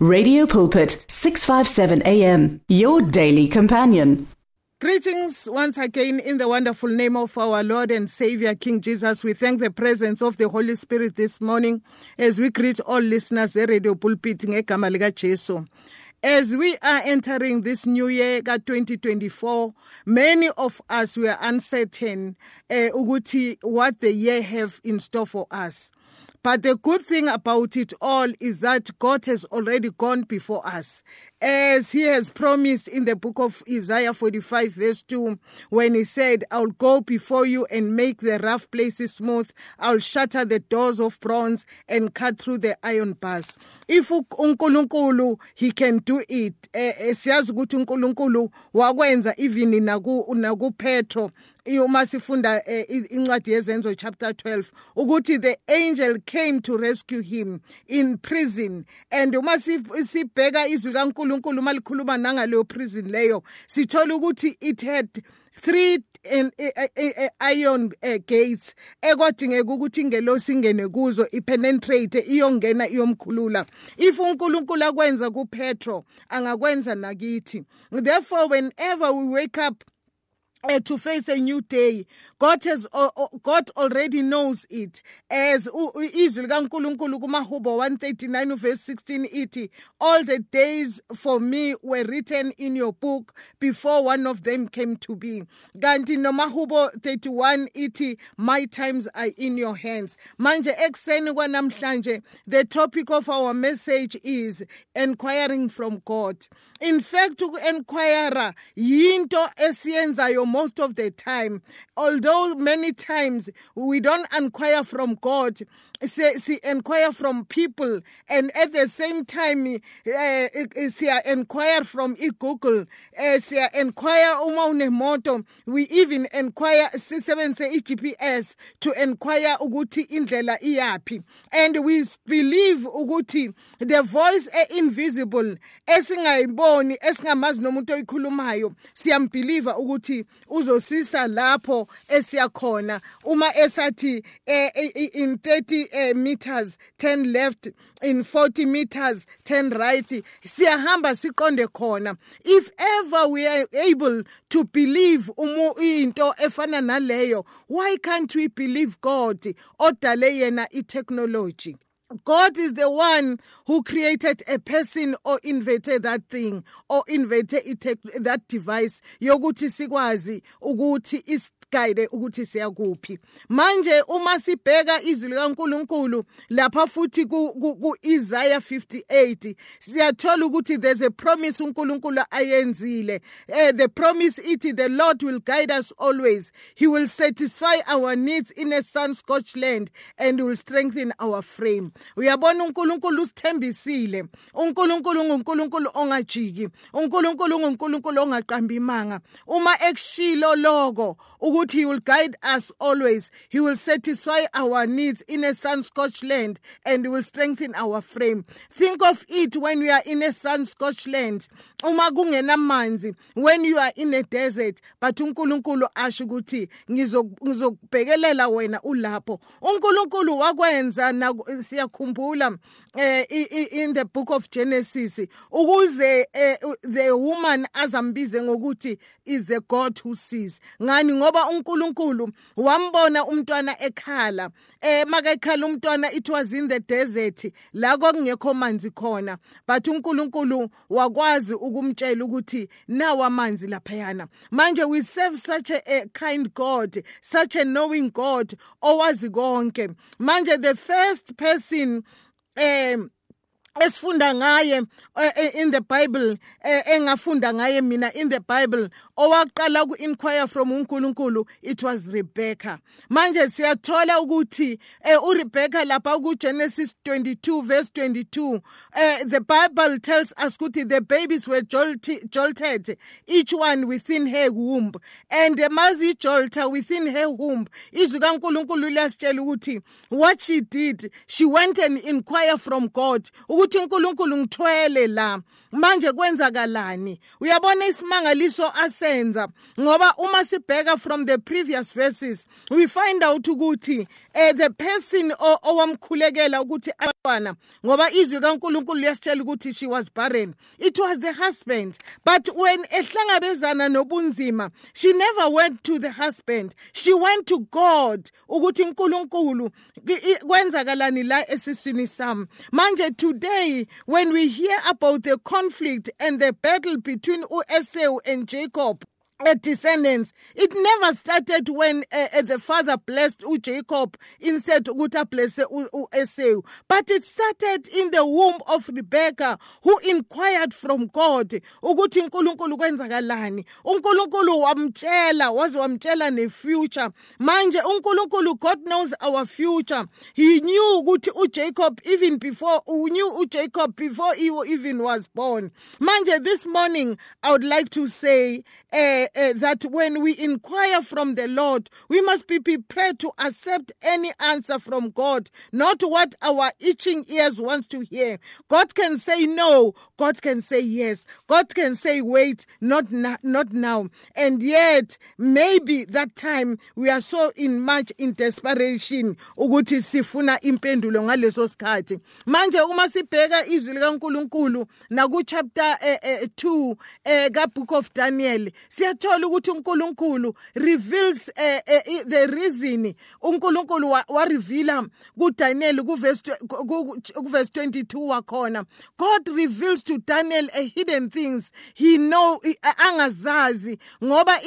Radio Pulpit 657 AM your daily companion. Greetings once again in the wonderful name of our Lord and Savior King Jesus. We thank the presence of the Holy Spirit this morning as we greet all listeners at Radio Pulpit ngegama lika Jesu. As we are entering this new year ka 2024 many of us were uncertain uh, what the year have in store for us. But the good thing about it all is that God has already gone before us. As he has promised in the book of Isaiah 45, verse 2, when he said, I'll go before you and make the rough places smooth. I'll shatter the doors of bronze and cut through the iron bars. If uNkulunkulu he can do it. Siyazi ukuthi uNkulunkulu wakwenza even naku naku Petro uma sifunda incwadi yezenzo chapter 12 ukuthi the angel came to rescue him in prison and uma sibheka izwi kaNkulunkulu malikhuluma nangaleyo prison leyo sithola ukuthi it had three in iron gates ekwadingeka ukuthi ingelosi ingene kuzo ipenetrate iyongena iyomkhulula. If uNkulunkulu akwenza kuPetro angakwenza nakithi. Therefore whenever we wake up uh, to face a new day. God has uh, god already knows it. As izwi likaNkulunkulu kumahubo 139 verse 16 ithi all the days for me were written in your book before one of them came to be. Kanti nomahubo 31 ithi my times are in your hands. Manje ekseni kwanamhlanje the topic of our message is inquiring from god in fact uku-enquire yinto esiyenzayo most of the time although many times we don't inquire from god see inquire from people and at the same time uh, siya inquire from igoogle. Uh, siya inquire uma unemoto. We even inquire sisebenzise i-GPS to inquire ukuthi indlela iyapi and we believe ukuthi the voice e-invisible esingayiboni esingamazi nomuntu oyikhulumayo siyambelieve ukuthi uzosisa lapho esiyakhona. Uma esathi in 30 uh, meters 10 left in 40 meters 10 right. Siyahamba siqonde khona. If ever we are able to believe into efana naleyo why can't we believe god? Odale yena i-technology. God is the one who created a person or invented that thing or invented that device yokuthi sikwazi ukuthi guide ukuthi siya kuphi manje uma sibheka izwi likaNkuluNkulu lapha futhi ku Isaiah 58 siyathola ukuthi there's a promise uNkulunkulu ayenzile. Eh, the promise ithi the Lord will guide us always. He will satisfy our needs in a sun-scorched land and will strengthen our frame. Uyabona uNkulunkulu usithembisile? uNkulunkulu nguNkulunkulu ongajiki. uNkulunkulu nguNkulunkulu ongaqamba imanga uma ekushilo lokho he will guide us always. He will satisfy our needs in a sun-scorched land and will strengthen our frame. Think of it when we are in a sun-scorched land. Uma kungenamanzi when you are in a desert but uNkulunkulu asho ukuthi ngizokubhekelela wena ulapho. uNkulunkulu wakwenza siyakhumbula eh, in the book of Genesis ukuze eh, the woman azambize ngokuthi is the God who sees. Ngani? Ngoba uNkulunkulu wambona umntwana ekhala. Eh maka ekhala umntwana it was in the desert la kwakungekho manzi khona. But uNkulunkulu wakwazi ukumtshela ukuthi nawa amanzi laphayana. Manje we serve such a, a kind God such a knowing God owazi konke. Manje the first person um esifunda ngaye eh, eh, in the bible eh, engafunda ngaye mina in the bible owaqala uku-inquire from unkulunkulu it was rebecca. Manje siyathola ukuthi urebecca lapha ku-genesis 22 verse 22 the bible tells us ukuthi the babies were jolted each one within her womb. And mazijolta within her womb? Izwi kankulunkulu liyasitshela ukuthi what she did she went and inquire from god ukuthi uthi uNkulunkulu ngithwele la. Manje kwenzakalani? Uyabona isimangaliso asenza? Ngoba uma sibheka from the previous verses we find out ukuthi uh, the person owamkhulekela ukuthi abantwana ngoba izwi kaNkulunkulu liyasitshela ukuthi she was barren. It was the husband. But when ehlangabezana nobunzima she never went to the husband. She went to God ukuthi uNkulunkulu kwenzakalani la esiswini sami manje today when we hear about the conflict and the battle between Esau and Jacob descendants. It never started when uh, the father blessed uJacob instead ukuthi bless uEsau but it started in the womb of Rebecca who inquired from God ukuthi uNkulunkulu kwenzakalani. uNkulunkulu wamtshela waze wamtshela nefuture. Manje uNkulunkulu God knows our future. He knew ukuthi uJacob even before knew uJacob before he even was born. Manje this morning i would like to say uh, uh, that when we inquire from the Lord, we must be prepared to accept any answer from God, not what our itching ears want to hear. God can say no, God can say yes, God can say wait, not, na- not now. And yet, maybe that time we are so in much in desperation ukuthi sifuna impendulo ngaleso sikhathi manje uma sibheka izwi likaNkuluNkulu naku chapter 2 eh, ka book of Daniel siyathola ukuthi uNkulunkulu reveals uh, uh, the reason uNkulunkulu wa reveala kuDaniel kuverse kuverse 22 wakhona. God reveals to Daniel a hidden things he know angazazi ngoba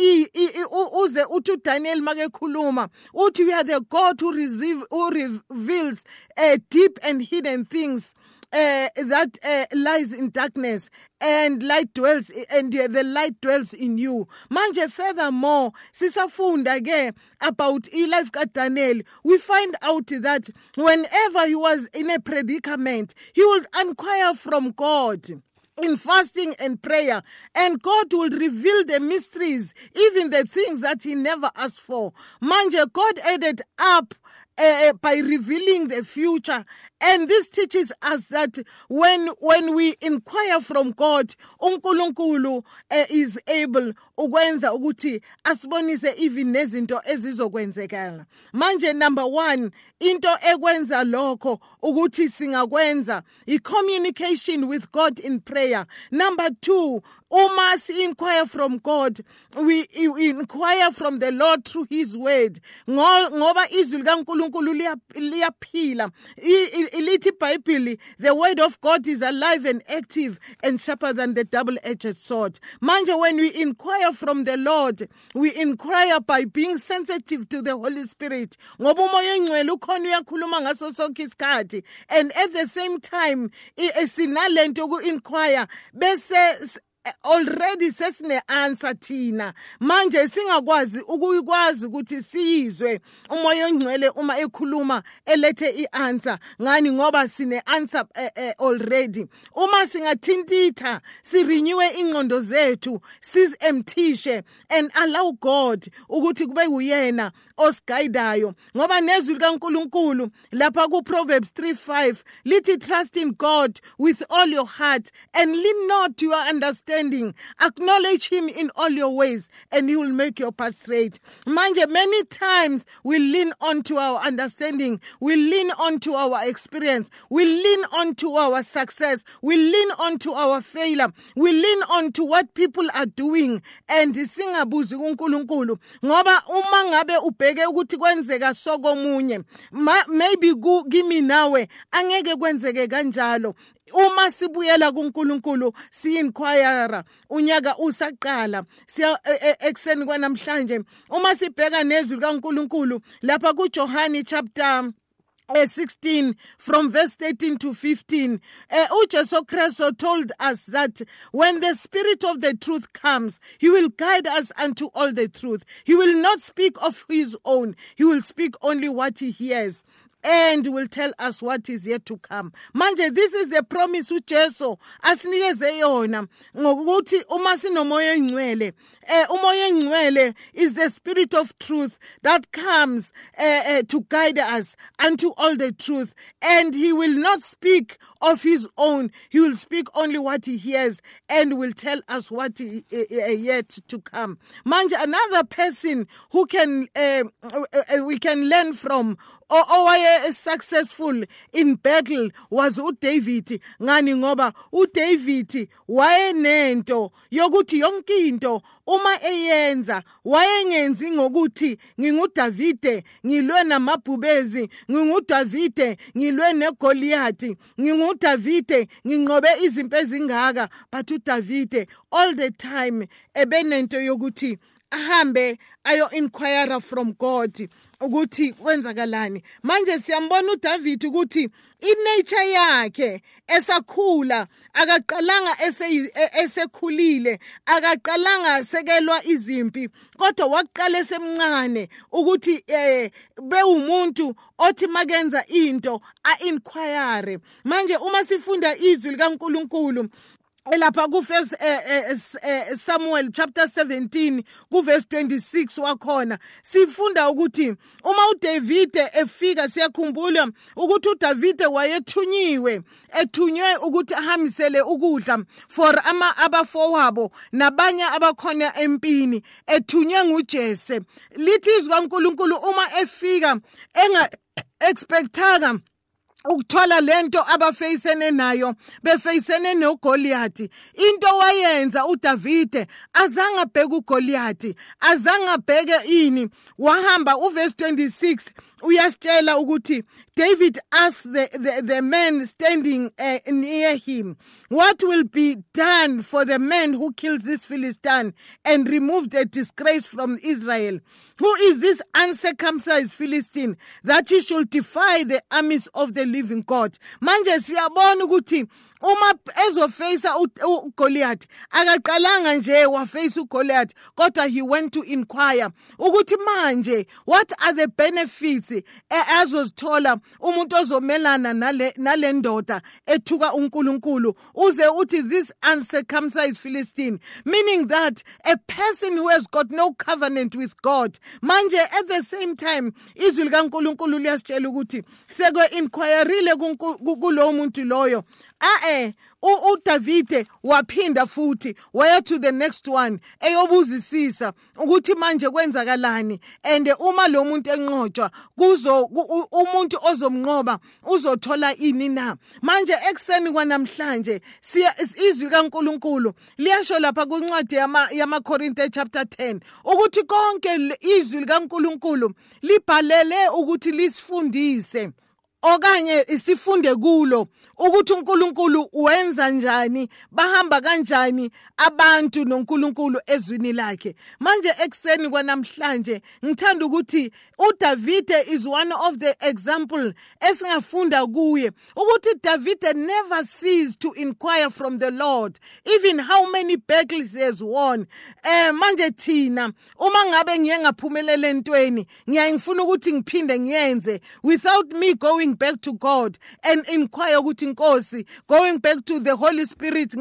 uze uthi uDaniel make khuluma uthi you are the God who receive who reveals uh, deep and hidden things. Uh, that uh, lies in darkness and light dwells and the light dwells in you manje furthermore sisafunda ke about ilife kaDaniel we find out that whenever he was in a predicament he would inquire from God in fasting and prayer, and God will reveal the mysteries, even the things that He never asked for. Manje, God added up uh, by revealing the future. And this teaches us that when when we inquire from God uNkulunkulu uh, is able ukwenza ukuthi asibonise even nezinto ezizokwenzekala. Manje number 1 into ekwenza lokho ukuthi singakwenza i communication with God in prayer. Number 2 uma si inquire from God we, we inquire from the Lord through his word. Ngoba izwi likaNkulunkulu liyaphila. Lithi ibhayibhili the word of god is alive and active and sharper than the double-edged sword. Manje when we inquire from the lord we inquire by being sensitive to the holy spirit. Ngoba umoya engcwele ukhona uyakhuluma ngaso sonke isikhathi. And at the same time sinalento ku-inquire bese already sesine answer thina. Manje singakwazi ukuyikwazi ukuthi sizwe umoya ongcwele uma ekhuluma elethe ianswer. Ngani? Ngoba sine answer uh, uh, already. Uma singathintitha sirenewe ingqondo zethu sizempthishe and allow God ukuthi kube uyena osiguidayo ngoba nezwi likaNkuluNkulu lapha ku Proverbs 3:5 lithi trust in God with all your heart and lean not to your understanding. Acknowledge him in all your ways and he will make your path straight. Manje many times we lean on to our understanding. We lean on to our experience. We lean on to our success. We lean on to our failure. We lean on to what people are doing. And singabuzi kuNkulunkulu ngoba uma ngabe ubheke ukuthi kwenzeka sokomunye maybe kimi nawe angeke kwenzeke kanjalo uma sibuyela kuNkulunkulu siyinquire unyaka usaqala siya ekseni kwanamhlanje uma sibheka nezwi likaNkulunkulu lapha kuJohani chapter uh, 16 from verse 13 to 15 uh, ujesu kristu told us that when the spirit of the truth comes he will guide us unto all the truth. He will not speak of his own he will speak only what he hears and will tell us what is yet to come. Manje this is the promise ujesu asinikeze yona ngokuthi uma sinomoya engcwele eh umoya engcwele is the spirit of truth that comes uh, uh, to guide us unto all the truth. And he will not speak of his own. He will speak only what he hears and will tell us what he, uh, yet to come. Manje another person who can we can learn from owaye successful in battle was uDavid ngani ngoba uDavid wayenento yokuthi yonke into uma eyenza wayengenzi ngokuthi ngingudavide ngilwe namabhubezi ngingudavide ngilwe negoliathi ngingudavide nginqobe izimpi ezingaka. But udavide all the time ebenento yokuthi ahambe ayo inquire from God. Ukuthi kwenzakalani? Manje siyambona uDavid ukuthi inature yakhe esakhula akaqalanga esekhulile akaqalanga sekelwa izimpi kodwa waqala esemncane ukuthi eh bewumuntu othi makenza into a inquire manje uma sifunda izwi likaNkuluNkulu lapha kufirst uh, uh, Samuel chapter 17 kuverse 26 wakhona. Sifunda ukuthi uma uDavid efika siyakhumbula ukuthi uDavid wayethunyiwe ethunywe ukuthi ahambisele ukudla for ama abafowabo nabanye abakhona empini ethunywe nguJese. Lithi izwi kaNkuluNkulu uma efika enga expectanga ukuthola lento abafeyisene nayo befeyisene noGoliath into wayenza uDavide azange abheke uGoliath azange abheke ini. Wahamba uverse 26 uyasitshela ukuthi David asked the, the, the man standing uh, near him, What will be done for the man who kills this Philistine and removes the disgrace from Israel? Who is this uncircumcised Philistine that he should defy the armies of the living God? Manje siyabona ukuthi uma ezofacea uGoliath akaqalanga nje wafacea uGoliath kodwa he went to inquire ukuthi manje what are the benefits azozithola umuntu ozomelana nale nalendoda ethuka uNkulunkulu uze uthi this uncircumcised Philistine meaning that a person who has got no covenant with God manje at the same time izwi likaNkulunkulu liyasitshela ukuthi seke inquireile kulowo muntu loyo ae uDavide waphinda futhi waya to the next one eyobuzisisa ukuthi manje kwenzakalani and uma lo muntu enqotshwa kuzo umuntu ozomnqoba uzothola ini na? Manje ekseni kwanamhlanje izwi kaNkuluNkulu liyasho lapha kwincwadi yama yamaKorinte chapter 10 ukuthi konke izwi likaNkuluNkulu libhalele ukuthi lisifundise. Okanye isifunde kulo ukuthi uNkulunkulu wenza njani bahamba kanjani abantu noNkulunkulu ezwini lakhe. Manje ekseni kwanamhlanje ngithanda ukuthi uDavide is one of the example esingafunda kuye ukuthi David never ceased to inquire from the Lord even how many battles he has won. Eh manje thina uma ngabe ngiye ngaphumelela entweni ngiya ngifuna ukuthi ngiphinde ngiyenze. Without me going back to God and inquire ukuthi inkosi going back to the holy spirit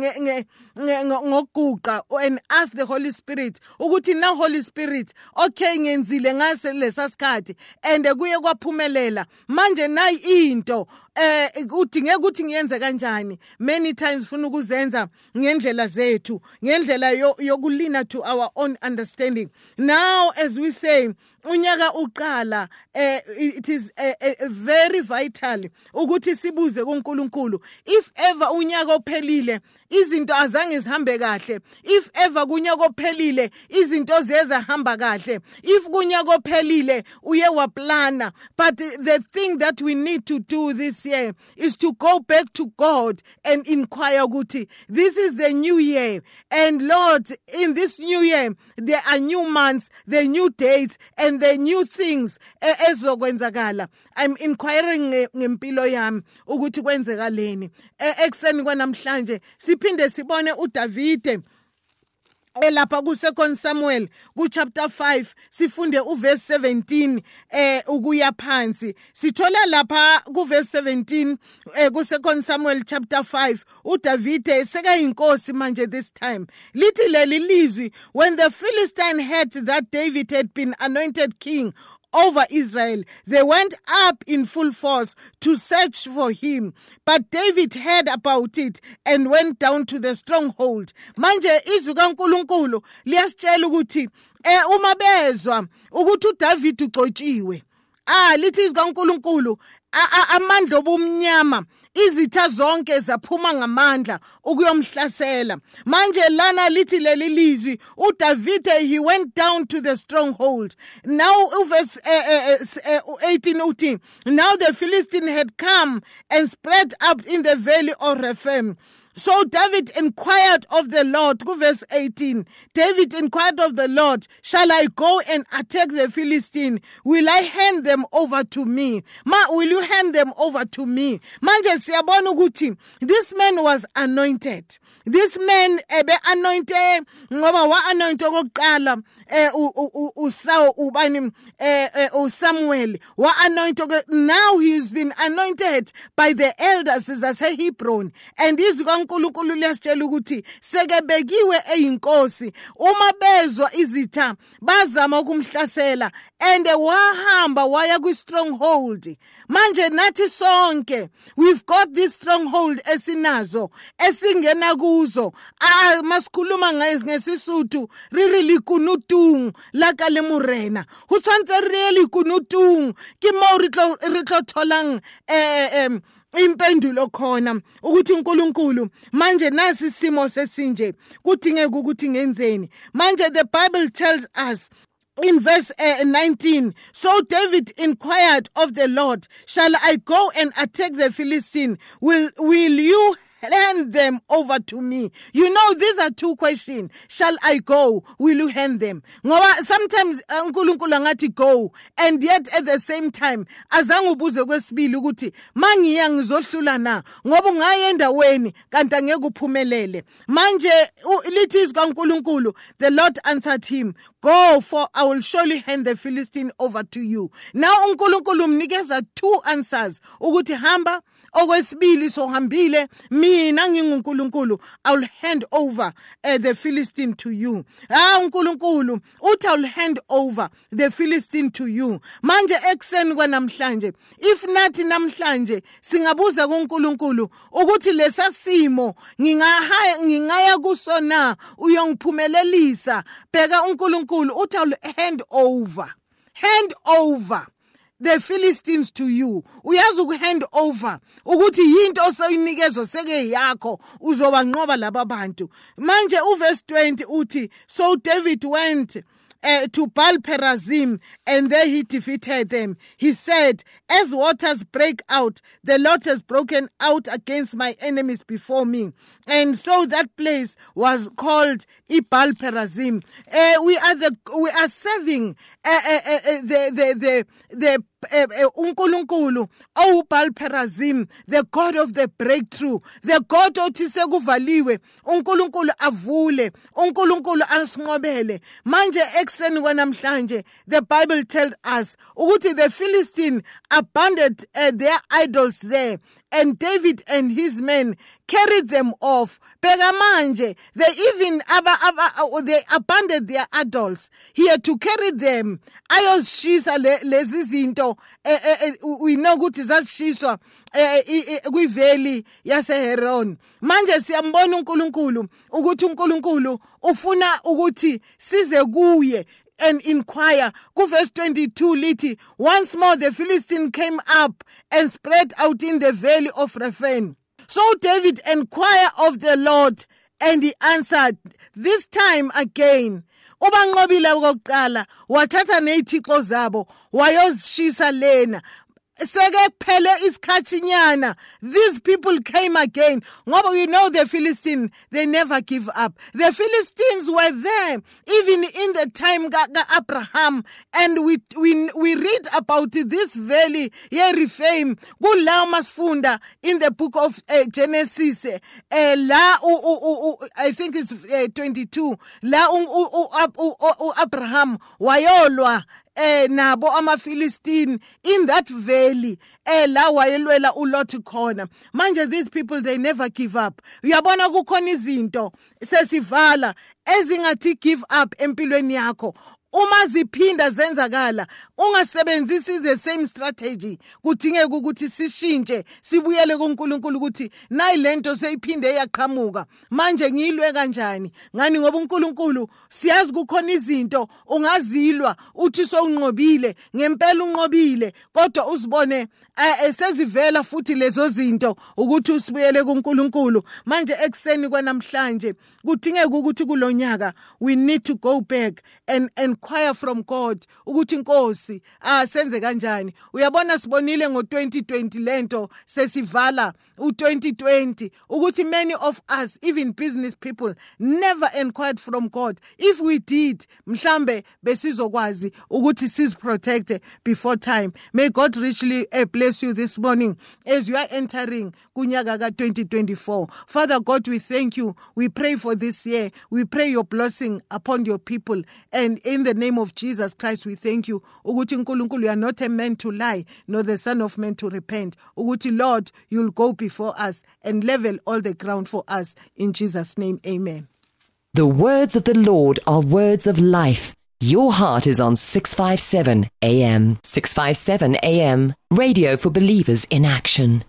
ngokuguqa and ask the holy spirit ukuthi na holy spirit okay ngenzile ngase lesasikhathi and kuye kwaphumelela. Manje nayi into eh udinge ukuthi ngiyenze kanjani? Many times funa ukuzenza ngendlela zethu ngendlela yokulina to our own understanding. Now as we say unyaka uqala eh it is eh, eh, very vital ukuthi sibuze kuNkulunkulu if ever unyaka ophelile izinto azange zihambe kahle. If ever kunyaka ophelile izinto ziyezahamba kahle. If kunyaka ophelile uye waplana. But the thing that we need to do this year is to go back to God and inquire ukuthi this is the new year. And Lord in this new year there are new months the new dates and the new things ezokwenzakala. I'm inquiring ngempilo yami ukuthi kwenzekaleni ekseni kwanamhlanje siphinde sibone uDavide elapha ku-second samuel ku-chapter 5 sifunde uverse 17 eh ukuya phansi. Sithola lapha kuverse 17 eh ku-second samuel chapter 5 udavide sekayinkosi manje this time. Lithi leli lizwi when the philistine heard that david had been anointed king over Israel. They went up in full force to search for him. But David heard about it and went down to the stronghold. Manje izwi kaNkuluNkulu liyasitshela ukuthi eh uma bezwa ukuthi uDavid ugcotshiwe ah lithi izwi amandla obumnyama izitha zonke zaphuma ngamandla ukuyomhlasela. Manje lana lithi leli lizwi uDavide he went down to the stronghold. Now uverse uh, uh, uh, 18 uthi now the Philistine had come and spread up in the valley of Rephaim so David inquired of the Lord, verse 18. David inquired of the Lord, Shall I go and attack the Philistine? Will I hand them over to me? Ma, will you hand them over to me? Manje siyabona ukuthi this man was anointed. This man ebe anointed ngoba wa anointed eh usaw ubani eh, eh uSamuel wa anointed now he's been anointed by the elders zase Hebron and izwi uNkulunkulu liyasitshela ukuthi sekebekiwe eyinkosi. Uma bezwa izitha bazama ukumhlasela and wahamba waya kwi stronghold manje nathi sonke we've got this stronghold esinazo esingena kuzo. Ah masikhuluma ngesisuthu riri likunutung la ka le morena. Go tshwantse re likunutung ke mo re tlo tholang eh impendulo khona. Ukuthi uNkulunkulu manje nasi isimo sesinje kudingeka ukuthi ngenzeni? Manje the bible tells us in verse uh, 19 so david inquired of the lord shall i go and attack the philistine? Will will you hand them over to me. You know, these are two questions. Shall I go? Will you hand them? Sometimes eh, uNkulunkulu angathi go and yet at the same time azange ubuze kwesibili ukuthi mangiya ngizohlula na ngoba ungaye endaweni uphumelele. Manje lithi izwi the Lord answered him go for I will surely hand the Philistine over to you. Now uNkulunkulu umnikeza two answers ukuthi hamba okwesibili sohambile mina nginguNkulunkulu I'll hand over uh, the Philistine to you. Ah uNkulunkulu uthi I'll hand over the Philistine to you. Manje ekseni kwanamhlanje if nathi namhlanje singabuza kuNkulunkulu ukuthi lesasimo ngingahaya ngingaya kusona uyongiphumelelisa? Bheka uNkulunkulu uthi I'll hand over hand over. The Philistines to you uyazi ukuhand over ukuthi yinto osayinikezwe seke yakho uzobanqoba laba bantu manje uverse 20 uthi so David went uh, to Baal Perazim, and there he defeated them. He said, As waters break out, the Lord has broken out against my enemies before me. And so that place was called Ibal Perazim. Uh, we are the we are serving uh, the the the the uNkulunkulu owubhal perazim the god of the breakthrough the god othi sekuvaliwe uNkulunkulu avule uNkulunkulu asinqobele. Manje ekseni kwanamhlanje the bible tells us ukuthi the philistine abandoned uh, their idols there. And David and his men carried them off. Bheka manje, they even aba, aba, they abandoned their adults. He had to carry them. Ayosishisa lezi zinto eh, eh, eh, we know ukuthi zasishiswa kwiveli yaseHeron. Manje siyambona uNkulunkulu ukuthi uNkulunkulu ufuna ukuthi size kuye and inquire. Verse 22 lithi, once more the Philistine came up and spread out in the valley of Rephaim. So David inquired of the Lord and he answered, this time again, okokuqala wathatha neyithixo zabo lena seke kuphele isikhathinyana. These people came again. Ngoba you know the philistine they never give up. The philistines were there even in the time ka-abraham and we, we, we read about this valley yerifame kulawo masifunda in the book of uh, genesis. Uh, la i think it's uh, 22 la u-abraham wayolwa eh nabo amaphilistine in that valley eh la wayelwela uLot khona. Manje these people they never give up. Uyabona kukhona izinto sesivala ezingathi give up empilweni yakho. Uma ziphinda zenzakala ungasebenzisi the same strategy. Kudingeka ukuthi sishintshe sibuyele kuNkulunkulu ukuthi nayi lento seyiphinde yaqhamuka. Manje ngiyilwe kanjani? Ngani? Ngoba uNkulunkulu siyazi kukhona izinto ungazilwa uthi sowunqobile ngempela unqobile. Kodwa uzibone esezivela futhi lezo zinto ukuthi usibuyele kuNkulunkulu. Manje ekseni kwanamhlanje kudingeka ukuthi kulonyaka we need to go back and inquire from God ukuthi inkosi asenze kanjani? Uyabona sibonile ngo2020 lento sesivala u2020 ukuthi many of us even business people never inquired from God. If we did mhlambe besizokwazi ukuthi siz protect before time. May God richly uh, bless you this morning as you are entering kunyaka ka2024 father God we thank you. We pray for this year. We pray your blessing upon your people and in the name of Jesus Christ we thank you. Ukuthi uNkulunkulu you are not a man to lie nor the son of man to repent. Ukuthi Lord you'll go before us and level all the ground for us. In Jesus name amen. The words of the Lord are words of life. Your heart is on 657 AM 657 AM radio for believers in action